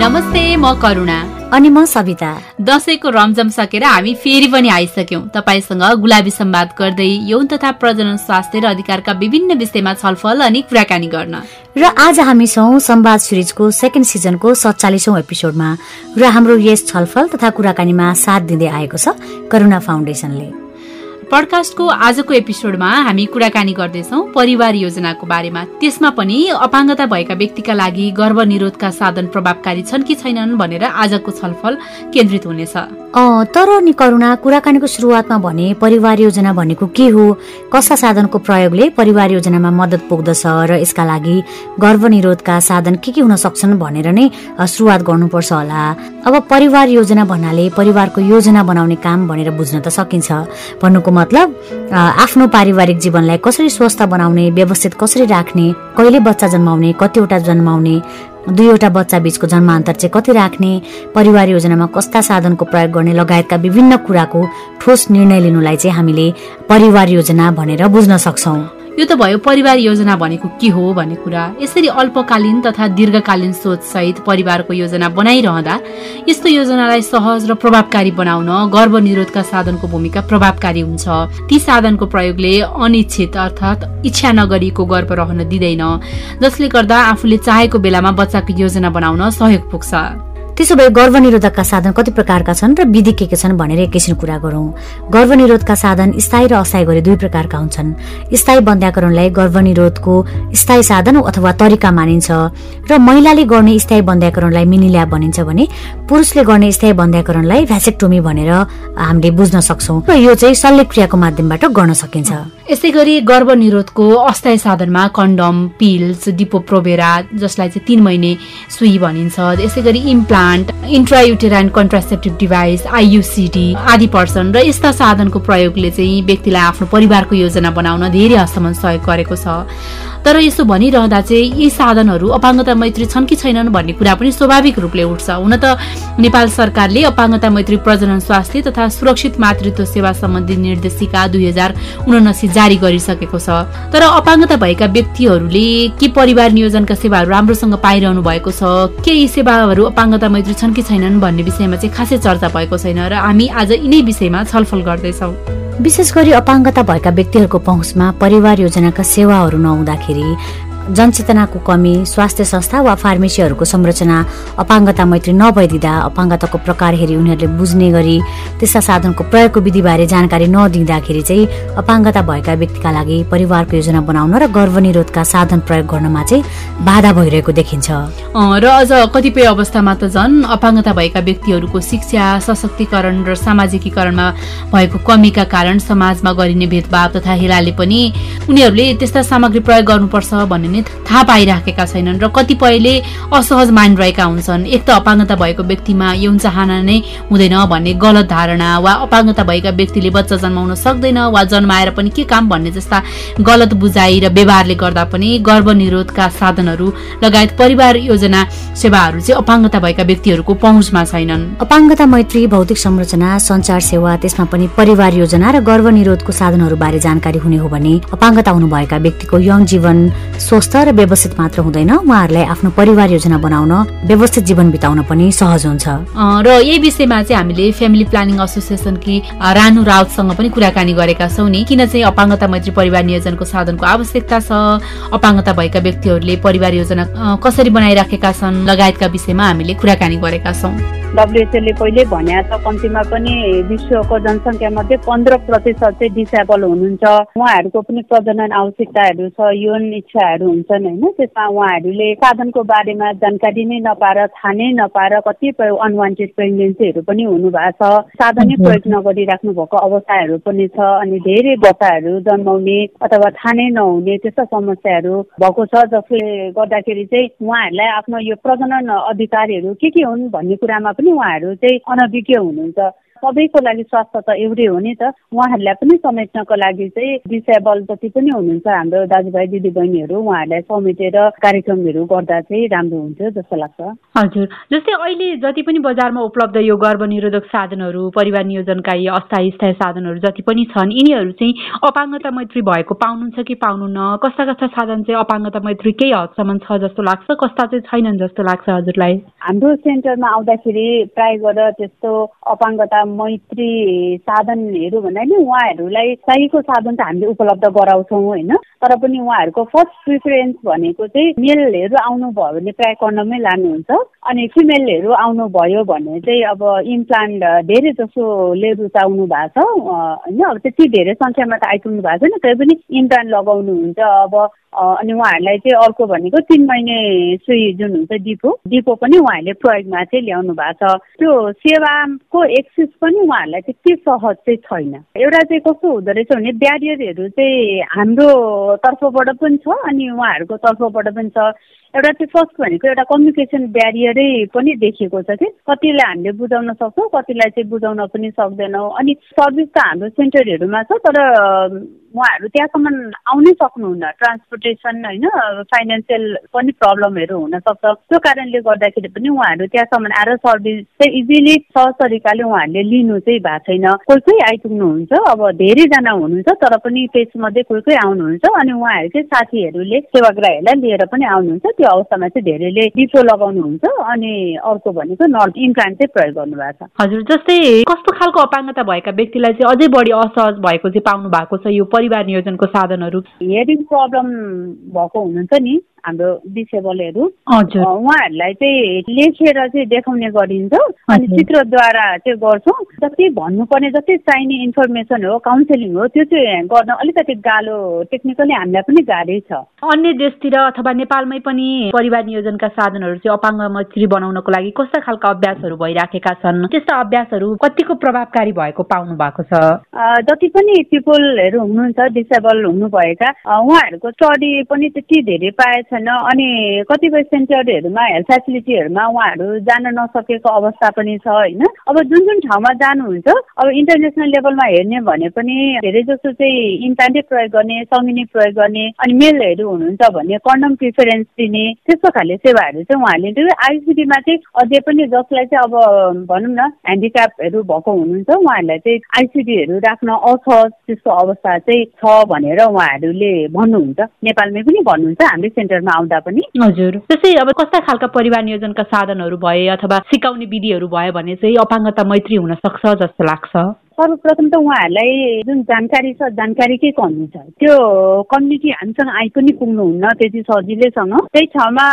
नमस्ते म करुणा। अनि म सविता। दसैँको रमझम सकेर हामी फेरि पनि आइसक्यौँ। तपाईँसँग गुलाबी सम्वाद गर्दै यौन तथा प्रजनन स्वास्थ्य र अधिकारका विभिन्न विषयमा छलफल अनि कुराकानी गर्न। र आज हामी छौँ सम्वाद सिरिजको सेकेन्ड सिजनको सत्तालिसौँ एपिसोडमा र हाम्रो यस छलफल तथा कुराकानीमा साथ दिँदै आएको छ करुणा फाउन्डेसनले पडकास्टको आजको एपिसोडमा हामी कुराकानी गर्दैछौँ परिवार योजनाको बारेमा। त्यसमा पनि अपाङ्गता भएका व्यक्तिका लागि गर्भनिरोधका साधन प्रभावकारी छन् कि छैनन् भनेर आजको छलफल केन्द्रित हुनेछ। तर नि करुणा कुराकानीको सुरुवातमा भने परिवार योजना भनेको के हो? कस्ता साधनको प्रयोगले परिवार योजनामा मद्दत पुग्दछ र यसका लागि गर्भनिरोधका साधन के के हुन सक्छन् भनेर नै सुरुवात गर्नुपर्छ होला। अब परिवार योजना भन्नाले परिवारको योजना बनाउने काम भनेर बुझ्न त सकिन्छ। भन्नुको मतलब आफ्नो पारिवारिक जीवनलाई कसरी स्वस्थ बनाउने व्यवस्थित कसरी राख्ने कहिले बच्चा जन्माउने कतिवटा जन्माउने दुईवटा बच्चा बीचको जन्मान्तर चाहिँ कति राख्ने परिवार योजनामा कस्ता साधनको प्रयोग गर्ने लगायतका विभिन्न कुराको ठोस निर्णय लिनुलाई चाहिँ हामीले परिवार योजना भनेर बुझ्न सक्छौँ। यो त भयो परिवार योजना भनेको के हो भन्ने कुरा। यसरी अल्पकालीन तथा दीर्घकालीन सोच सहित परिवारको योजना बनाइरहँदा यस्तो योजनालाई सहज र प्रभावकारी बनाउन गर्भनिरोधका साधनको भूमिका प्रभावकारी हुन्छ। ती साधनको प्रयोगले अनिच्छित अर्थात् इच्छा नगरिएको गर्भ रहन दिँदैन जसले गर्दा आफूले चाहेको बेलामा बच्चाको योजना बनाउन सहयोग पुग्छ। त्यसो भए गर्भनिरोधकका साधन कति प्रकारका छन् र विधि के के छन् भनेर एकैछिन कुरा गरौँ। गर्भनिरोधका साधन स्थायी र अस्थायी गरी दुई प्रकारका हुन्छन्। स्थायी बन्ध्याकरणलाई गर्भनिरोधको स्थायी साधन अथवा तरिका मानिन्छ र महिलाले गर्ने स्थायी बन्ध्याकरणलाई मिनिल्या भनिन्छ भने पुरुषले गर्ने स्थायी बन्ध्याकरणलाई भ्यासेक्टोमी भनेर हामीले बुझ्न सक्छौँ र यो चाहिँ शल्यक्रियाको माध्यमबाट गर्न सकिन्छ। यसै गरी गर्भनिरोधको अस्थायी साधनमा कन्डम पिल्स डिपोप्रोभेरा जसलाई चाहिँ तिन महिने सुई भनिन्छ। यसै गरी implant implant intrauterine contraceptive device IUCD आदि पर्छन् र यस्ता साधनको प्रयोगले चाहिँ व्यक्तिलाई आफ्नो परिवारको योजना बनाउन धेरै हदसम्म सहयोग गरेको छ। तर यसो भनिरहँदा चाहिँ यी साधनहरू अपाङ्गता मैत्री छन् कि छैनन् भन्ने कुरा पनि स्वाभाविक रूपले उठ्छ। हुन त नेपाल सरकारले अपाङ्गता मैत्री प्रजनन स्वास्थ्य तथा सुरक्षित मातृत्व सेवा सम्बन्धी निर्देशिका दुई हजार उनासी जारी गरिसकेको छ। तर अपाङ्गता भएका व्यक्तिहरूले के परिवार नियोजनका सेवाहरू राम्रोसँग पाइरहनु भएको छ के यी सेवाहरू अपाङ्गता मैत्री छन् कि छैनन् भन्ने विषयमा चाहिँ खासै चर्चा भएको छैन र हामी आज यिनै विषयमा छलफल गर्दैछौँ। विशेष गरी अपाङ्गता भएका व्यक्तिहरूको पहुँचमा परिवार योजनाका सेवाहरू नहुँदाखेरि जनचेतनाको कमी स्वास्थ्य संस्था वा फार्मेसीहरूको संरचना अपाङ्गता मैत्री नभइदिँदा अपाङ्गताको प्रकार हेरी उनीहरूले बुझ्ने गरी त्यस्ता साधनको प्रयोगको विधिबारे जानकारी नदिँदाखेरि चाहिँ अपाङ्गता भएका व्यक्तिका लागि परिवारको योजना बनाउन र गर्भनिरोधका साधन प्रयोग गर्नमा चाहिँ बाधा भइरहेको देखिन्छ। र अझ कतिपय अवस्थामा त झन् अपाङ्गता भएका व्यक्तिहरूको शिक्षा सशक्तिकरण र सामाजिकीकरणमा भएको कमीका कारण समाजमा गरिने भेदभाव तथा हेलाले पनि उनीहरूले त्यस्ता सामग्री प्रयोग गर्नुपर्छ भन्ने पनि थाहा पाइराखेका छैनन् र कतिपयले असहज मानिरहेका हुन्छन्। एक त अपाङ्गता भएको व्यक्तिमा यौन चाहना नै हुँदैन भन्ने गलत धारणा वा अपाङ्गता भएका व्यक्तिले बच्चा जन्माउन सक्दैन वा जन्माएर पनि के काम भन्ने जस्ता गलत बुझाइ र व्यवहारले गर्दा पनि गर्भनिरोधका साधनहरू लगायत परिवार योजना सेवाहरू चाहिँ अपाङ्गता भएका व्यक्तिहरूको पहुँचमा छैनन्। अपाङ्गता मैत्री भौतिक संरचना संचार सेवा त्यसमा पनि परिवार योजना र गर्भनिरोधको साधनहरू बारे जानकारी हुने हो भने अपाङ्गता हुनुभएका व्यक्तिको यङ जीवन स्वस्थ र व्यवस्थित मात्र हुँदैन। उहाँहरूलाई आफ्नो परिवार योजना बनाउन व्यवस्थित जीवन बिताउन पनि सहज हुन्छ। र यही विषयमा चाहिँ हामीले फ्यामिली प्लानिङ एसोसिएसनकी रानु राउतसँग पनि कुराकानी गरेका छौँ नि। किन चाहिँ अपाङ्गता मैत्री परिवार नियोजनको साधनको आवश्यकता छ? अपाङ्गता भएका व्यक्तिहरूले परिवार योजना कसरी बनाइराखेका छन्? लगायतका विषयमा हामीले कुराकानी गरेका छौँ। डब्लुएचओले पहिले भने छ कम्तीमा पनि विश्वको जनसङ्ख्या मध्ये पन्ध्र प्रतिशत चाहिँ डिसेबल हुनुहुन्छ। उहाँहरूको पनि प्रजनन आवश्यकताहरू छ यौन इच्छाहरू हुन्छन् होइन? त्यसमा उहाँहरूले साधनको बारेमा जानकारी नै नपाएर थाहा नै नपाएर कतिपय अनवान्टेड प्रेग्नेन्सीहरू पनि हुनुभएको छ। साधनै प्रयोग नगरिराख्नु भएको अवस्थाहरू पनि छ अनि धेरै बच्चाहरू जन्माउने अथवा थाहा नै नहुने त्यस्ता समस्याहरू भएको छ जसले गर्दाखेरि चाहिँ उहाँहरूलाई आफ्नो यो प्रजनन अधिकारहरू के के हुन् भन्ने कुरामा पनि उहाँहरू चाहिँ अनभिज्ञ हुनुहुन्छ। सबैको लागि स्वास्थ्य त एउटै हो नि त। उहाँहरूलाई पनि समेट्नको लागि चाहिँ डिसेबल जति पनि हुनुहुन्छ हाम्रो दाजुभाइ दिदीबहिनीहरू उहाँहरूलाई समेटेर कार्यक्रमहरू गर्दा चाहिँ राम्रो हुन्थ्यो जस्तो लाग्छ। हजुर। जस्तै अहिले जति पनि बजारमा उपलब्ध यो गर्भनिरोधक साधनहरू परिवार नियोजनका यी अस्थायी स्थायी साधनहरू जति पनि छन् यिनीहरू चाहिँ अपाङ्गता मैत्री भएको पाउनुहुन्छ कि पाउनुहुन्न? कस्ता कस्ता साधन चाहिँ अपाङ्गता मैत्री केही हदसम्म छ जस्तो लाग्छ? कस्ता चाहिँ छैनन् जस्तो लाग्छ हजुरलाई? हाम्रो सेन्टरमा आउँदाखेरि प्राय गरेर त्यस्तो अपाङ्गता मैत्री साधनहरू भन्दा नि उहाँहरूलाई चाहिएको साधन त हामीले उपलब्ध गराउँछौँ होइन? तर पनि उहाँहरूको फर्स्ट प्रिफरेन्स भनेको चाहिँ मेलहरू आउनुभयो भने प्राय कन्डमै लानुहुन्छ। अनि फिमेलहरू आउनुभयो भने चाहिँ अब इम्प्लान्ट धेरै जसोले रुचाउनु भएको छ होइन? अब त्यति धेरै सङ्ख्यामा त आइपुग्नु भएको छैन तै पनि इम्प्लान्ट लगाउनुहुन्छ अब अनि उहाँहरूलाई चाहिँ अर्को भनेको तिन महिने सुई जुन हुन्छ डिपो। डिपो पनि उहाँहरूले प्रयोगमा चाहिँ ल्याउनु भएको छ। त्यो सेवाको एक्सेस पनि उहाँहरूलाई त्यति सहज चाहिँ छैन। एउटा चाहिँ कस्तो हुँदो रहेछ भने ब्यारियरहरू चाहिँ हाम्रो तर्फबाट पनि छ अनि उहाँहरूको तर्फबाट पनि छ। एउटा चाहिँ फर्स्ट भनेको एउटा कम्युनिकेसन ब्यारियरै पनि देखिएको छ कि? कतिलाई हामीले बुझाउन सक्छौँ कतिलाई चाहिँ बुझाउन पनि सक्दैनौँ। अनि सर्भिस त हाम्रो सेन्टरहरूमा छ तर उहाँहरू त्यहाँसम्म आउनै सक्नुहुन्न। ट्रान्सपोर्टेसन होइन फाइनेन्सियल पनि प्रब्लमहरू हुनसक्छ। त्यो कारणले गर्दाखेरि पनि उहाँहरू त्यहाँसम्म आएर सर्भिस चाहिँ इजिली सहज तरिकाले उहाँहरूले लिनु चाहिँ भएको छैन। कोही कोही आइपुग्नुहुन्छ अब धेरैजना हुनुहुन्छ तर पनि त्यसमध्ये कोही कोही आउनुहुन्छ। अनि उहाँहरूकै साथीहरूले सेवाग्राहीहरूलाई लिएर पनि आउनुहुन्छ। त्यो अवस्थामा चाहिँ धेरैले डिप्रो लगाउनुहुन्छ अनि अर्को भनेको नर्थ इम्प्लान्ट चाहिँ प्रयोग गर्नुभएको छ। हजुर जस्तै कस्तो खालको अपाङ्गता भएका व्यक्तिलाई चाहिँ अझै बढी असहज भएको चाहिँ पाउनु भएको छ यो परिवार नियोजनको साधनहरू? हेरिङ प्रब्लम भएको हुनुहुन्छ नि। हाम्रो डिसेबलहरू उहाँहरूलाई चाहिँ लेखेर चाहिँ देखाउने गरिन्छ। अनि चित्रद्वारा चाहिँ गर्छौँ। जति भन्नुपर्ने जति चाहिने इन्फर्मेसन हो काउन्सिलिङ हो त्यो चाहिँ गर्न अलिकति गाह्रो टेक्निकली हामीलाई पनि गाह्रै छ। अन्य देशतिर अथवा नेपालमै पनि परिवार नियोजनका साधनहरू चाहिँ अपाङ्ग मैत्री बनाउनको लागि कस्ता खालका अभ्यासहरू भइराखेका छन्? त्यस्ता अभ्यासहरू कतिको प्रभावकारी भएको पाउनु भएको छ? जति पनि पिपुलहरू हुनुहुन्छ डिसेबल हुनुभएका उहाँहरूको स्टडी पनि त्यति धेरै पाए छैन अनि कतिपय सेन्टरहरूमा हेल्थ फेसिलिटीहरूमा उहाँहरू जान नसकेको अवस्था पनि छ होइन? अब जुन जुन ठाउँमा जानुहुन्छ अब इन्टरनेसनल लेभलमा हेर्ने भने पनि धेरै जसो चाहिँ इम्प्लान्टै प्रयोग गर्ने सङ्गिनी प्रयोग गर्ने अनि मेलहरू हुनुहुन्छ भने कन्डम प्रिफरेन्स दिने त्यस्तो खाले सेवाहरू चाहिँ त्यो आइसिडीमा चाहिँ अझै पनि जसलाई चाहिँ अब भनौँ न ह्यान्डिक्यापहरू भएको हुनुहुन्छ उहाँहरूलाई चाहिँ आइसिडीहरू राख्न असहज त्यस्तो अवस्था चाहिँ छ भनेर उहाँहरूले भन्नुहुन्छ। नेपालमै पनि भन्नुहुन्छ हाम्रै सेन्टर सेन्टरमा आउँदा पनि। हजुर। जस्तै अब कस्ता खालका परिवार नियोजनका साधनहरू भए अथवा सिकाउने विधिहरू भयो भने चाहिँ अपाङ्गता मैत्री हुन सक्छ जस्तो लाग्छ। सर्वप्रथम त उहाँहरूलाई जुन जानकारी छ जानकारीकै कमी छ त्यो कम्युनिटी हामीसँग आइ पनि पुग्नुहुन्न त्यति सजिलैसँग। त्यही ठाउँमा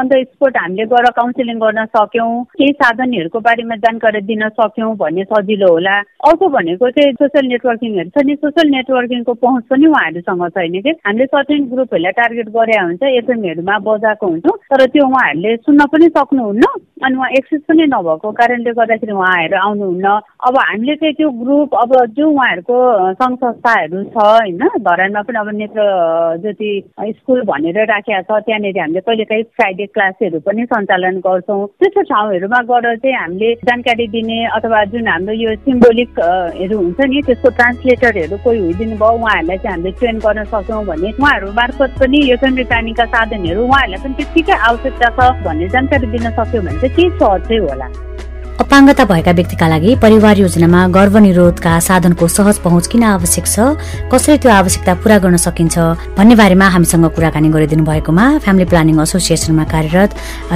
अन द स्पोट हामीले गएर काउन्सिलिङ गर्न सक्यौँ केही साधनहरूको बारेमा जानकारी दिन सक्यौँ भन्ने सजिलो होला। अर्को भनेको चाहिँ सोसियल नेटवर्किङहरू छ। नि सोसियल नेटवर्किङको पहुँच पनि उहाँहरूसँग छैन कि? हामीले सर्टेन ग्रुपहरूलाई टार्गेट गरे हुन्छ एफएमहरूमा बजाएको हुन्छौँ तर त्यो उहाँहरूले सुन्न पनि सक्नुहुन्न। अनि उहाँ एक्सेस पनि नभएको कारणले गर्दाखेरि उहाँहरू आउनुहुन्न। अब हामीले चाहिँ त्यो ग्रुप अब जो उहाँहरूको सङ्घ संस्थाहरू छ होइन धरानमा पनि अब नेत्र ज्योति स्कुल भनेर राखेका छ त्यहाँनिर हामीले कहिलेकाहीँ फ्राइडे क्लासहरू पनि सञ्चालन गर्छौँ। त्यस्तो ठाउँहरूमा गएर चाहिँ हामीले जानकारी दिने अथवा जुन हाम्रो यो सिम्बोलिकहरू हुन्छ नि त्यसको ट्रान्सलेटरहरू कोही हुइदिनु भयो उहाँहरूलाई चाहिँ हामीले ट्रेन गर्न सक्छौँ भने उहाँहरू मार्फत पनि यो प्लानिङका साधनहरू उहाँहरूलाई पनि त्यत्तिकै आवश्यकता छ भन्ने जानकारी दिन सक्यो भने चाहिँ सहज चाहिँ होला? अपाङ्गता भएका व्यक्तिका लागि परिवार योजनामा गर्भनिरोधका साधनको सहज पहुँच किन आवश्यक छ? कसरी त्यो आवश्यकता पूरा गर्न सकिन्छ? भन्ने बारेमा हामीसँग कुराकानी गरिदिनु भएकोमा फ्यामिली प्लानिङ एसोसिएसनमा कार्यरत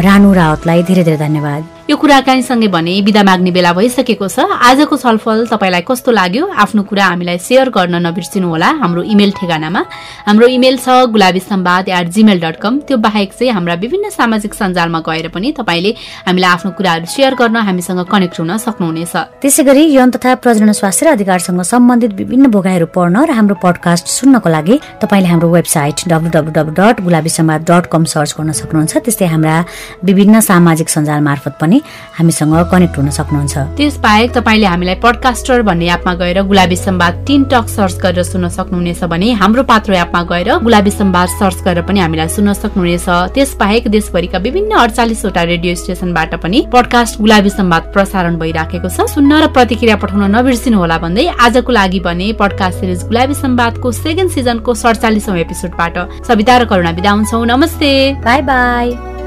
रानु रावतलाई धेरै धेरै धन्यवाद। यो कुराकानीसँगै भने विदा माग्ने बेला भइसकेको छ। आजको छलफल तपाईँलाई कस्तो लाग्यो? आफ्नो कुरा हामीलाई सेयर गर्न नबिर्सिनुहोला हाम्रो इमेल ठेगानामा। हाम्रो इमेल छ Gulabi Samvad at Gmail dot com त्यो बाहेक चाहिँ हाम्रा विभिन्न सामाजिक सञ्जालमा गएर पनि तपाईँले हामीलाई आफ्नो कुराहरू सेयर गर्न हामीसँग कनेक्ट हुन सक्नुहुनेछ। त्यसै गरी यौन तथा प्रजन स्वास्थ्य र अधिकारसँग सम्बन्धित विभिन्न भोगाहरू पढ्न र हाम्रो पडकास्ट सुन्नको लागि तपाईँले हाम्रो website W dot Gulabi Samvad dot com search गर्न सक्नुहुन्छ। त्यस्तै हाम्रा विभिन्न सामाजिक सञ्जाल मार्फत पनि पनि हामीसँग कनेक्ट हुन सक्नुहुन्छ। त्यसबाहेक तपाईँले हामीलाई पडकास्टर भन्ने एपमा गएर Gulabi Samvad teen talk search गरेर सुन्न सक्नुहुनेछ भने हाम्रो पात्रो एपमा गएर गुलाबी सम्वाद सर्च गरेर पनि हामीलाई सुन्न सक्नुहुनेछ। त्यसबाहेक देशभरिका विभिन्न अडचालिसवटा रेडियो स्टेशनबाट पनि पडकास्ट गुलाबी सम्वाद प्रसारण भइराखेको छ। सुन्न र प्रतिक्रिया पठाउन नबिर्सिनु होला भन्दै आजको लागि भने पडकास्ट सिरिज गुलाबी सम्वादको सेकेन्ड सिजनको सडचालिसौँ एपिसोडबाट सविता र करुणा बिदा हुन्छौ। नमस्ते। By by